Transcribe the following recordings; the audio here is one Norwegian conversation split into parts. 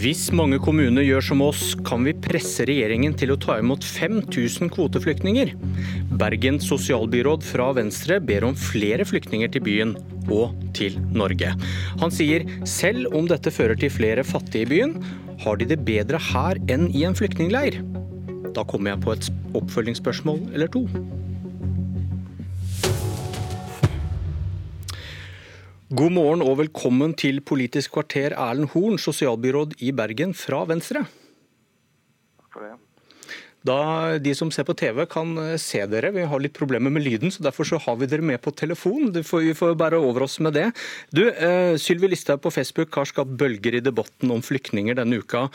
Hvis mange kommuner gjør som oss, kan vi presse regjeringen til å ta imot 5000 kvoteflyktninger. Bergens sosialbyråd fra Venstre ber om flere flyktninger til byen og til Norge. Han sier selv om dette fører til flere fattige i byen, har de det bedre her enn i en flyktningleir. Da kommer jeg på et oppfølgingsspørsmål eller to. God morgen og velkommen til Politisk kvarter, Erlend Horn, sosialbyråd i Bergen fra Venstre. Takk for det. Da De som ser på TV kan eh, se dere. Vi har litt problemer med lyden, så derfor så har vi dere med på telefon. Får, vi får bare over oss med det. Du, eh, Sylvi Listhaug på Facebook har skapt bølger i debatten om flyktninger denne uka.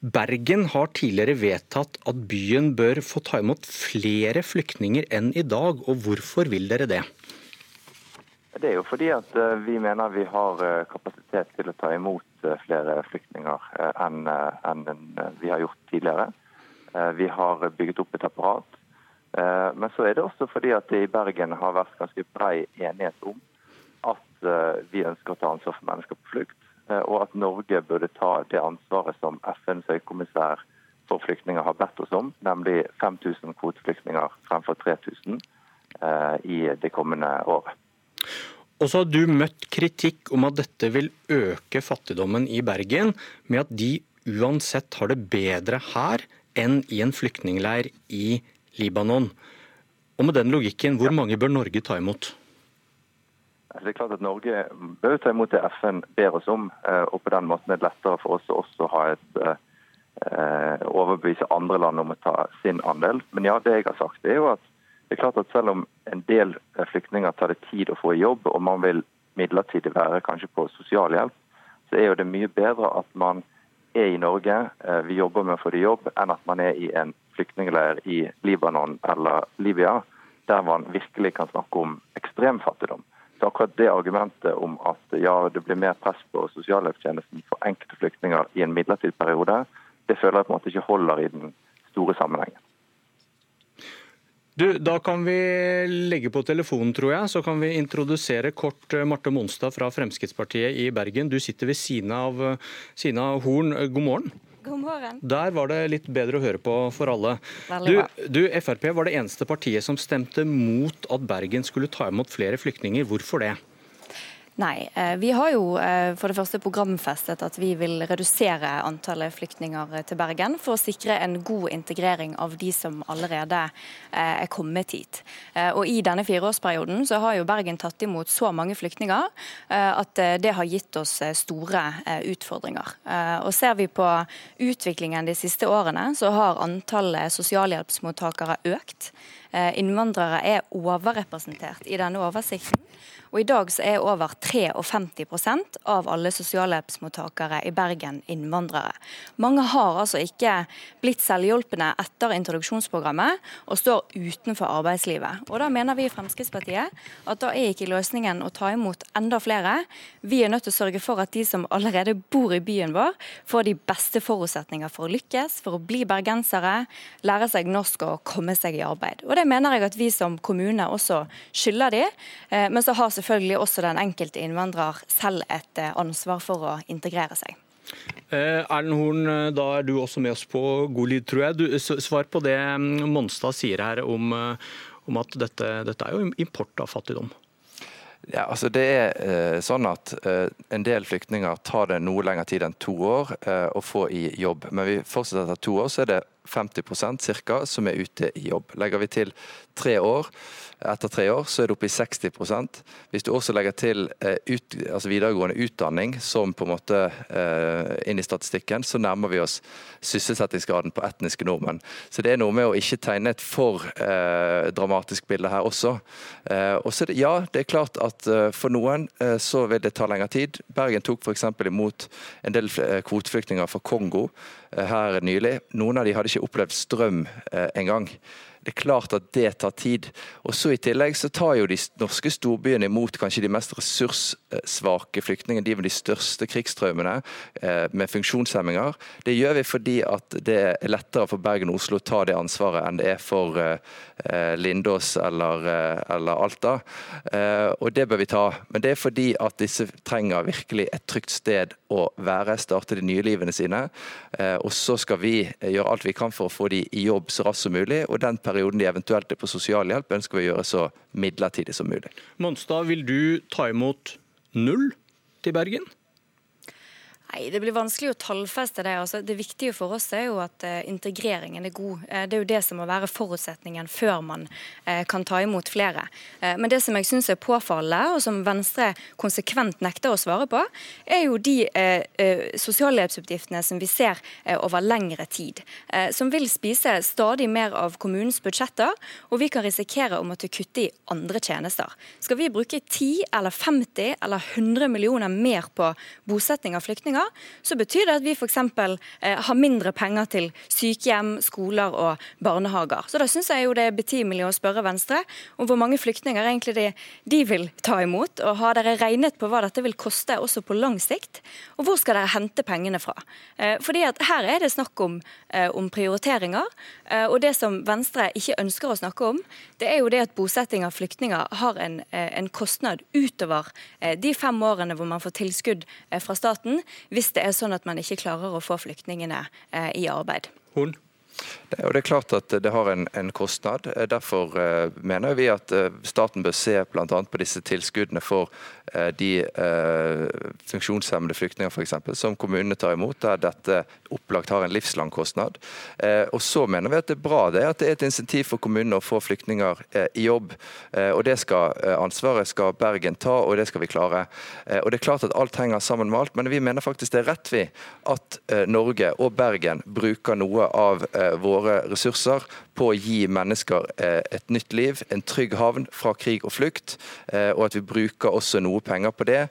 Bergen har tidligere vedtatt at byen bør få ta imot flere flyktninger enn i dag. og Hvorfor vil dere det? Det er jo fordi at eh, vi mener vi har eh, kapasitet til å ta imot eh, flere flyktninger enn vi har gjort tidligere. Vi har bygget opp et apparat. Men så er det også fordi at det i Bergen har vært ganske brei enighet om at vi ønsker å ta ansvar for mennesker på flukt, og at Norge burde ta det ansvaret som FNs høykommissær for flyktninger har bedt oss om, nemlig 5000 kvoteflyktninger fremfor 3000 i det kommende året. Og så har du møtt kritikk om at dette vil øke fattigdommen i Bergen, med at de uansett har det bedre her enn i en flyktningleir i Libanon. Og med den logikken, hvor mange bør Norge ta imot? Det er klart at Norge bør ta imot det FN ber oss om, eh, og på den måten er det lettere for oss å også ha et eh, overbevise andre land om å ta sin andel. Men ja, det jeg har sagt er jo at det er klart at Selv om en del flyktninger tar det tid å få jobb, og man vil midlertidig være kanskje på sosialhjelp, så er jo det mye bedre at man er i Norge, eh, vi jobber med å få det jobb, enn at man er i en flyktningleir i Libanon eller Libya, der man virkelig kan snakke om ekstrem fattigdom. Så akkurat det argumentet om at ja, det blir mer press på sosialhjelpstjenesten for enkelte flyktninger i en midlertidig periode, det føler jeg på en måte ikke holder i den store sammenhengen. Du, Da kan vi legge på telefonen, tror jeg. Så kan vi introdusere kort eh, Marte Monstad fra Fremskrittspartiet i Bergen. Du sitter ved siden av, siden av Horn. God morgen. God morgen. Der var det litt bedre å høre på for alle. Du, du, Frp var det eneste partiet som stemte mot at Bergen skulle ta imot flere flyktninger. Hvorfor det? Nei. Eh, vi har jo eh, for det første programfestet at vi vil redusere antallet flyktninger til Bergen for å sikre en god integrering av de som allerede eh, er kommet hit. Og I denne fireårsperioden så har jo Bergen tatt imot så mange flyktninger at det har gitt oss store utfordringer. Og Ser vi på utviklingen de siste årene, så har antallet sosialhjelpsmottakere økt. Innvandrere er overrepresentert i denne oversikten. Og I dag så er over 53% av alle sosialhjelpsmottakere i Bergen innvandrere. Mange har altså ikke blitt selvhjulpne etter introduksjonsprogrammet og står utenfor arbeidslivet. Og Da mener vi i Fremskrittspartiet at da er ikke løsningen å ta imot enda flere. Vi er nødt til å sørge for at de som allerede bor i byen vår, får de beste forutsetninger for å lykkes, for å bli bergensere, lære seg norsk og komme seg i arbeid. Og Det mener jeg at vi som kommune også skylder de. Eh, men så har selvfølgelig også den enkelte innvandrer selv et eh, ansvar for å integrere seg. Eh, Erlend Horn, da er du også med oss på god lyd, tror jeg. Du, svar på det mm, Monstad sier her om, om at dette, dette, er jo import av fattigdom. Ja, altså det er eh, sånn at eh, En del flyktninger tar det noe lengre tid enn to år eh, å få i jobb. Men vi fortsetter etter to år, så er det 50% ca. som er ute i jobb. Legger vi til tre år, etter tre år så er det oppe i 60 Hvis du også legger til eh, ut, altså videregående utdanning som på en måte eh, inn i statistikken, så nærmer vi oss sysselsettingsgraden på etniske nordmenn. Så det er noe med å ikke tegne et for eh, dramatisk bilde her også. Eh, også det, ja, det er klart at eh, for noen eh, så vil det ta lengre tid. Bergen tok f.eks. imot en del kvoteflyktninger fra Kongo her nylig. Noen av de hadde ikke opplevd strøm engang. Det er klart at det tar tid. Og så I tillegg så tar jo de norske storbyene imot kanskje de mest ressurssvake flyktningene, de med de største krigstraumene, eh, med funksjonshemminger. Det gjør vi fordi at det er lettere for Bergen og Oslo å ta det ansvaret enn det er for eh, Lindås eller, eller Alta. Og det bør vi ta. Men det er fordi at disse trenger virkelig et trygt sted å være, starte de nye livene sine. Og så skal vi gjøre alt vi kan for å få de i jobb så raskt som mulig. og den perioden de eventuelt er på sosialhjelp, ønsker vi å gjøre så midlertidig som mulig. Monstad, vil du ta imot null til Bergen? Nei, Det blir vanskelig å tallfeste det. Altså, det viktige for oss er jo at uh, integreringen er god. Uh, det er jo det som må være forutsetningen før man uh, kan ta imot flere. men det som jeg syns er påfallende, og som Venstre konsekvent nekter å svare på, er jo de sosialhjelpsutgiftene som vi ser over lengre tid. som vil spise stadig mer av kommunens budsjetter, og vi kan risikere å måtte kutte i andre tjenester. Skal vi bruke 10 eller 50 eller 100 millioner mer på bosetting av flyktninger, penger, så betyr det at vi f.eks. Eh, har mindre penger til sykehjem, skoler og barnehager. Så da syns jeg jo det er betimelig å spørre Venstre om hvor mange flyktninger egentlig de, de vil ta imot. Og har dere regnet på hva dette vil koste også på lang sikt? Og hvor skal dere hente pengene fra? Eh, fordi at her er det snakk om, eh, om prioriteringer. Eh, og det som Venstre ikke ønsker å snakke om, det er jo det at bosetting av flyktninger har en, eh, en kostnad utover eh, de fem årene hvor man får tilskudd fra staten, hvis det er sånn at man ikke klarer å få flyktningene eh, i arbeid. Horn. Det, og det er klart at det har en, en kostnad. Derfor uh, mener vi at uh, staten bør se bl.a. på disse tilskuddene for uh, de funksjonshemmede flyktninger for eksempel, som kommunene tar imot, der dette opplagt har en livslang kostnad. og Så mener vi at det er bra det at det er et insentiv for kommunene å få flyktninger i jobb. og det skal Ansvaret skal Bergen ta, og det skal vi klare. og det er klart at Alt henger sammen med alt, men vi mener faktisk det er rett vi at Norge og Bergen bruker noe av våre ressurser på å gi mennesker eh, et nytt liv, en trygg havn fra krig og flukt, eh, og at vi bruker også noe penger på det.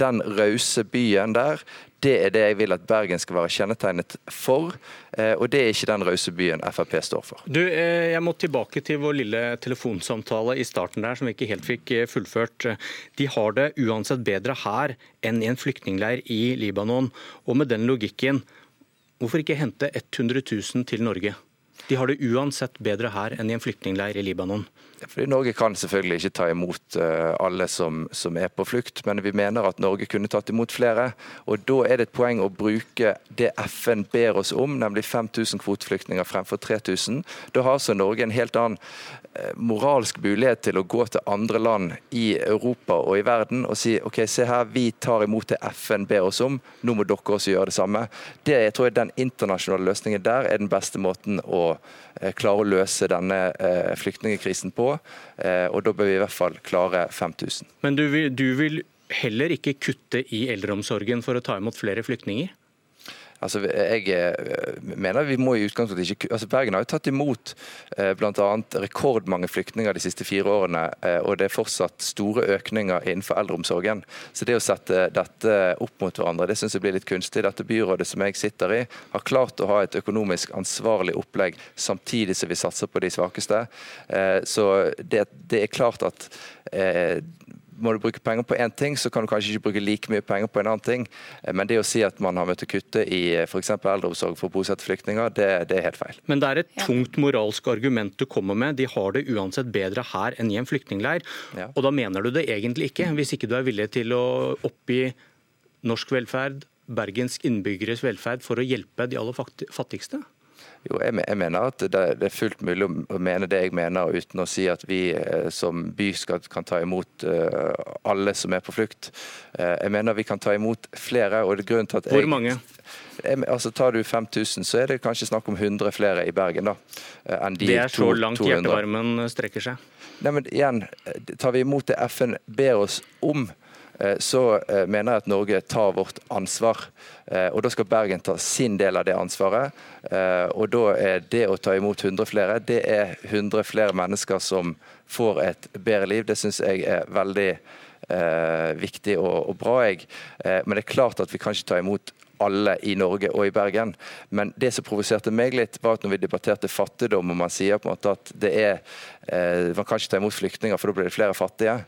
Den rause byen der, det er det jeg vil at Bergen skal være kjennetegnet for, eh, og det er ikke den rause byen Frp står for. Du, Jeg må tilbake til vår lille telefonsamtale i starten der, som vi ikke helt fikk fullført. De har det uansett bedre her enn i en flyktningleir i Libanon. Og med den logikken, Hvorfor ikke hente 100 000 til Norge? De har det uansett bedre her enn i en flyktningleir i Libanon. Fordi Norge kan selvfølgelig ikke ta imot eh, alle som, som, er på flukt, men vi mener at Norge kunne tatt imot flere. og Da er det et poeng å bruke det FN ber oss om, nemlig 5000 kvoteflyktninger fremfor 3000. Da har altså Norge en helt annen eh, moralsk mulighet til å gå til andre land i Europa og i verden og si ok, se her, vi tar imot det FN ber oss om, nå må dere også gjøre det samme. Det, jeg tror Den internasjonale løsningen der er den beste måten å klare å løse denne flyktningekrisen flyktningkrisen på. Eh, og da bør vi i hvert fall klare 5000. Men du vil, du vil heller ikke kutte i eldreomsorgen for å ta imot flere flyktninger? Altså, jeg eh, mener vi må i utgangspunktet ikke altså Bergen har jo tatt imot eh, bl.a. rekordmange flyktninger de siste fire årene, eh, og det er fortsatt store økninger innenfor eldreomsorgen. Så det å sette dette opp mot hverandre, det syns jeg blir litt kunstig. Dette byrådet som jeg sitter i, har klart å ha et økonomisk ansvarlig opplegg samtidig som vi satser på de svakeste. Så det, det, er klart at må du bruke penger på én ting, så kan du kanskje ikke bruke like mye penger på en annen ting. Eh, men det å si at man har møtt å kutte i eh, f.eks. eldreomsorg for å bosette flyktninger, det, det, er helt feil. Men det er et tungt moralsk argument du kommer med. De har det uansett bedre her enn i en flyktningleir. Ja. Og da mener du det egentlig ikke, hvis ikke du er villig til å oppgi norsk velferd, bergensk innbyggeres velferd, for å hjelpe de aller fattigste? Jo, jeg, mener at det, er fullt mulig å mene det jeg mener, uten å si at vi eh, som by skal, kan ta imot eh, alle som er på flukt. Eh, jeg mener vi kan ta imot flere. og det er grunnen til at jeg, Hvor mange? Jeg, altså Tar du 5000, så er det kanskje snakk om 100 flere i Bergen. da, enn de Det er så langt hjertevarmen strekker seg. Nei, men igjen, Tar vi imot det FN ber oss om, så eh, mener jeg at Norge tar vårt ansvar. Eh, og Da skal Bergen ta sin del av det ansvaret. Og da er det å ta imot 100 flere, det er 100 flere mennesker som får et bedre liv. Det syns jeg er veldig eh, viktig og, bra. Jeg. Eh, men det er klart at vi kan ikke ta imot alle i Norge og i Bergen. Men det som provoserte meg litt, var at når vi debatterte fattigdom, og man sier på en måte at det er eh, Man kan ikke ta imot flyktninger, for da blir det flere fattige.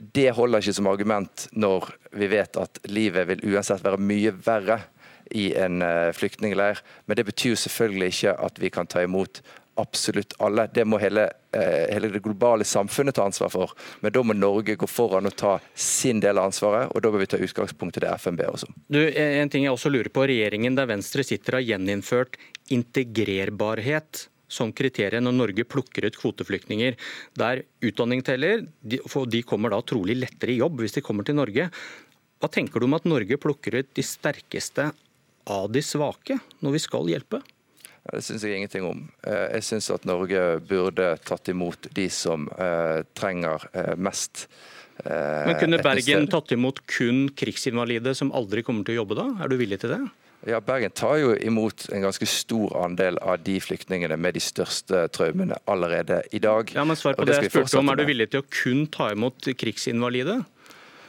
Det holder ikke som argument når vi vet at livet vil uansett være mye verre i en eh, flyktningleir. Men det betyr selvfølgelig ikke at vi kan ta imot absolutt alle. Det må hele, eh, hele, det globale samfunnet ta ansvar for. Men da må Norge gå foran og ta sin del av ansvaret, og da bør vi ta utgangspunkt i det FN ber oss om. Du, en ting jeg også lurer på. Regjeringen der Venstre sitter har gjeninnført integrerbarhet som kriterium når Norge plukker ut kvoteflyktninger. Der utdanning teller, for de kommer da trolig lettere i jobb hvis de kommer til Norge. Hva tenker du om at Norge plukker ut de sterkeste av de svake når vi skal hjelpe? Det syns jeg ingenting om. Eh, jeg syns at Norge burde tatt imot de som uh, trenger uh, mest. Men kunne Bergen tatt imot kun krigsinvalide som aldri kommer til å jobbe da? Er du villig til det? Ja, Bergen tar jo imot en ganske stor andel av de flyktningene med de største traumene allerede i dag. Ja, men svar på det, det jeg spurte om. Er du villig til å kun ta imot krigsinvalide?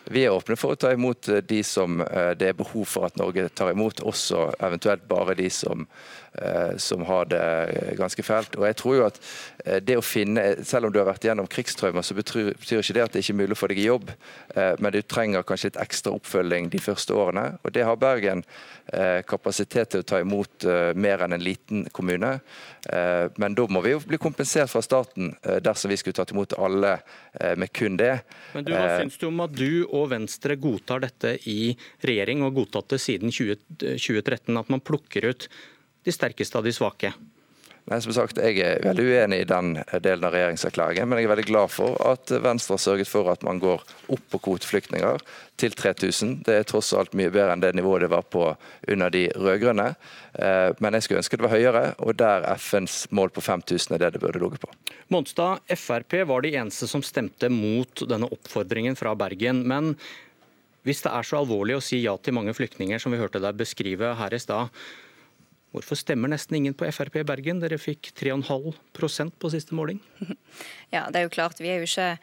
Vi er åpne for å ta imot de som det er behov for at Norge tar imot, også eventuelt bare de som Eh, som har det ganske fælt. Og jeg tror jo at eh, det å finne, Selv om du har vært gjennom krigstraumer, så betyr, betyr ikke det at det ikke er mulig å få deg i jobb. Eh, men du trenger kanskje litt ekstra oppfølging de første årene. Og det har Bergen kapasitet til å ta imot mer enn en liten kommune. Men da må vi jo bli kompensert fra staten dersom vi skulle tatt imot alle med kun det. Men du, Hva syns du om at du og Venstre godtar dette i regjering, og godtatt det siden 2013, at man plukker ut de sterkeste av de svake? Nei, som sagt, Jeg er veldig uenig i den delen av regjeringserklæringen, men jeg er veldig glad for at Venstre har sørget for at man går opp på kvoteflyktninger til 3000. Det er tross alt mye bedre enn det nivået det var på under de rød-grønne. Eh, men jeg skulle ønske det var høyere, og der FNs mål på 5000 er det det burde ligget på. Monstad, Frp var de eneste som stemte mot denne oppfordringen fra Bergen. Men hvis det er så alvorlig å si ja til mange flyktninger, som vi hørte deg beskrive her i stad, Hvorfor stemmer nesten ingen på Frp i Bergen? Dere fikk 3,5% på siste måling. Ja, det er jo klart. Vi er jo ikke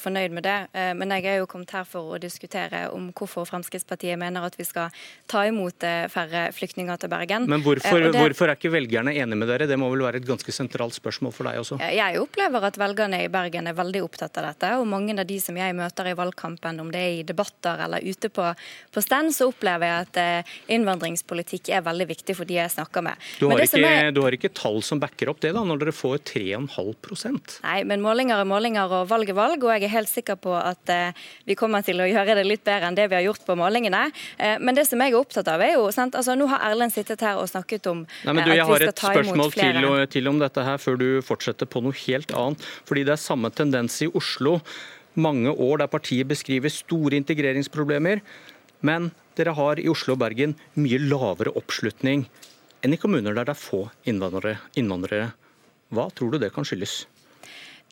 fornøyd med det. Eh, men jeg er jo kommet her for å diskutere om hvorfor Fremskrittspartiet mener at vi skal ta imot eh, færre flyktninger til Bergen. Men hvorfor, det, hvorfor, er ikke velgerne enige med dere? Det må vel være et ganske sentralt spørsmål for deg også? Jeg opplever at velgerne i Bergen er veldig opptatt av dette. Og mange av de som jeg møter i valgkampen, om det er i debatter eller ute på, på stand, så opplever jeg at innvandringspolitikk er veldig viktig for de jeg snakker med. Du har, ikke, er... du har ikke tall som backer opp det, da, når dere får 3,5% Nei, men målinger er målinger og valg er valg, og jeg er helt sikker på at eh, vi kommer til å gjøre det litt bedre enn det vi har gjort på målingene. Eh, men det som jeg er opptatt av, er jo sant? Altså, Nå har Erlend sittet her og snakket om Nei, men du, eh, at vi skal ta imot flere. Jeg har et spørsmål til, til om dette her, før du fortsetter på noe helt annet. Fordi det er samme tendens i Oslo. Mange år der partiet beskriver store integreringsproblemer. Men dere har i Oslo og Bergen mye lavere oppslutning enn i kommuner der det er få innvandrere. innvandrere. Hva tror du det kan skyldes?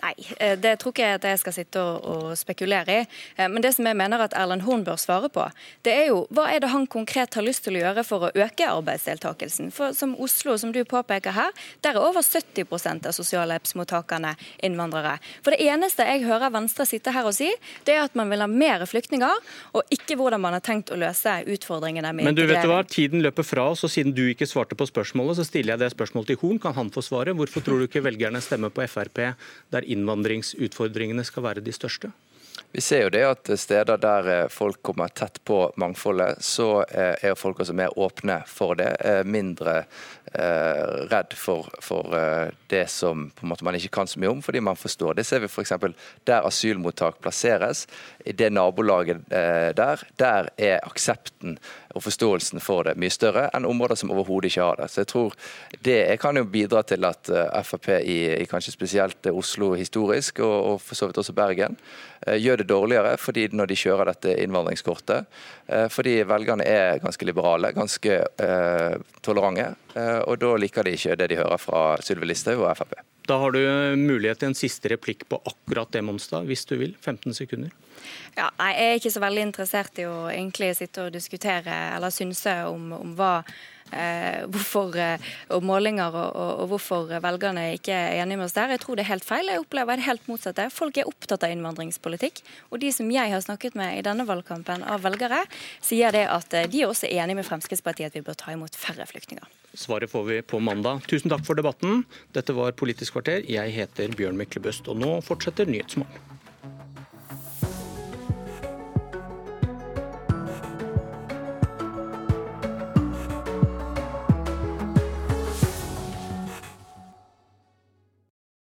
Nei, eh, det tror ikke jeg at jeg skal sitte og, og, spekulere i. Eh, men det som jeg mener at Erlend Horn bør svare på, det er jo hva er det han konkret har lyst til å gjøre for å øke arbeidsdeltakelsen. For som Oslo, som du påpeker her, der er over 70 av sosialhjelpsmottakerne innvandrere. For det eneste jeg hører Venstre sitte her og si, det er at man vil ha mer flyktninger, og ikke hvordan man har tenkt å løse utfordringene med Men du vet hva, tiden løper fra oss, og siden du ikke svarte på spørsmålet, så stiller jeg det spørsmålet til Horn. Kan han få svaret? Hvorfor tror du ikke velgerne stemmer på Frp der innvandringsutfordringene skal være de største? Vi ser jo det at steder der eh, folk kommer tett på mangfoldet, så eh, er folk også mer åpne for det. Mindre eh, redd for, for det som man ikke kan så mye om, fordi man forstår. Det ser vi f.eks. der asylmottak plasseres. I det nabolaget der, der er aksepten og forståelsen for det mye større enn områder som overhodet ikke har det. Så jeg tror Det kan jo bidra til at Frp i, i kanskje spesielt Oslo historisk, og, og for så vidt også Bergen, gjør det dårligere fordi når de kjører dette innvandringskortet. Eh, fordi velgerne er ganske liberale, ganske eh, tolerante. Og da liker de ikke det de hører fra Sylvi Listhaug og Frp. Da har du mulighet til en siste replikk på akkurat det, Monstad, hvis du vil. 15 sekunder. Ja, nei, Jeg er ikke så veldig interessert i å egentlig sitte og diskutere eller synse om, om hva hvorfor, og målinger og, og, og, hvorfor velgerne ikke er enige med oss der. Jeg tror det er helt feil. Jeg opplever det helt motsatte. Folk er opptatt av innvandringspolitikk. Og de som jeg har snakket med i denne valgkampen av velgere, sier det at de er også enige med Fremskrittspartiet at vi bør ta imot færre flyktninger. Svaret får vi på mandag. Tusen takk for debatten. Dette var Politisk kvarter. Jeg heter Bjørn Myklebøst, og nå fortsetter Nyhetsmorgen.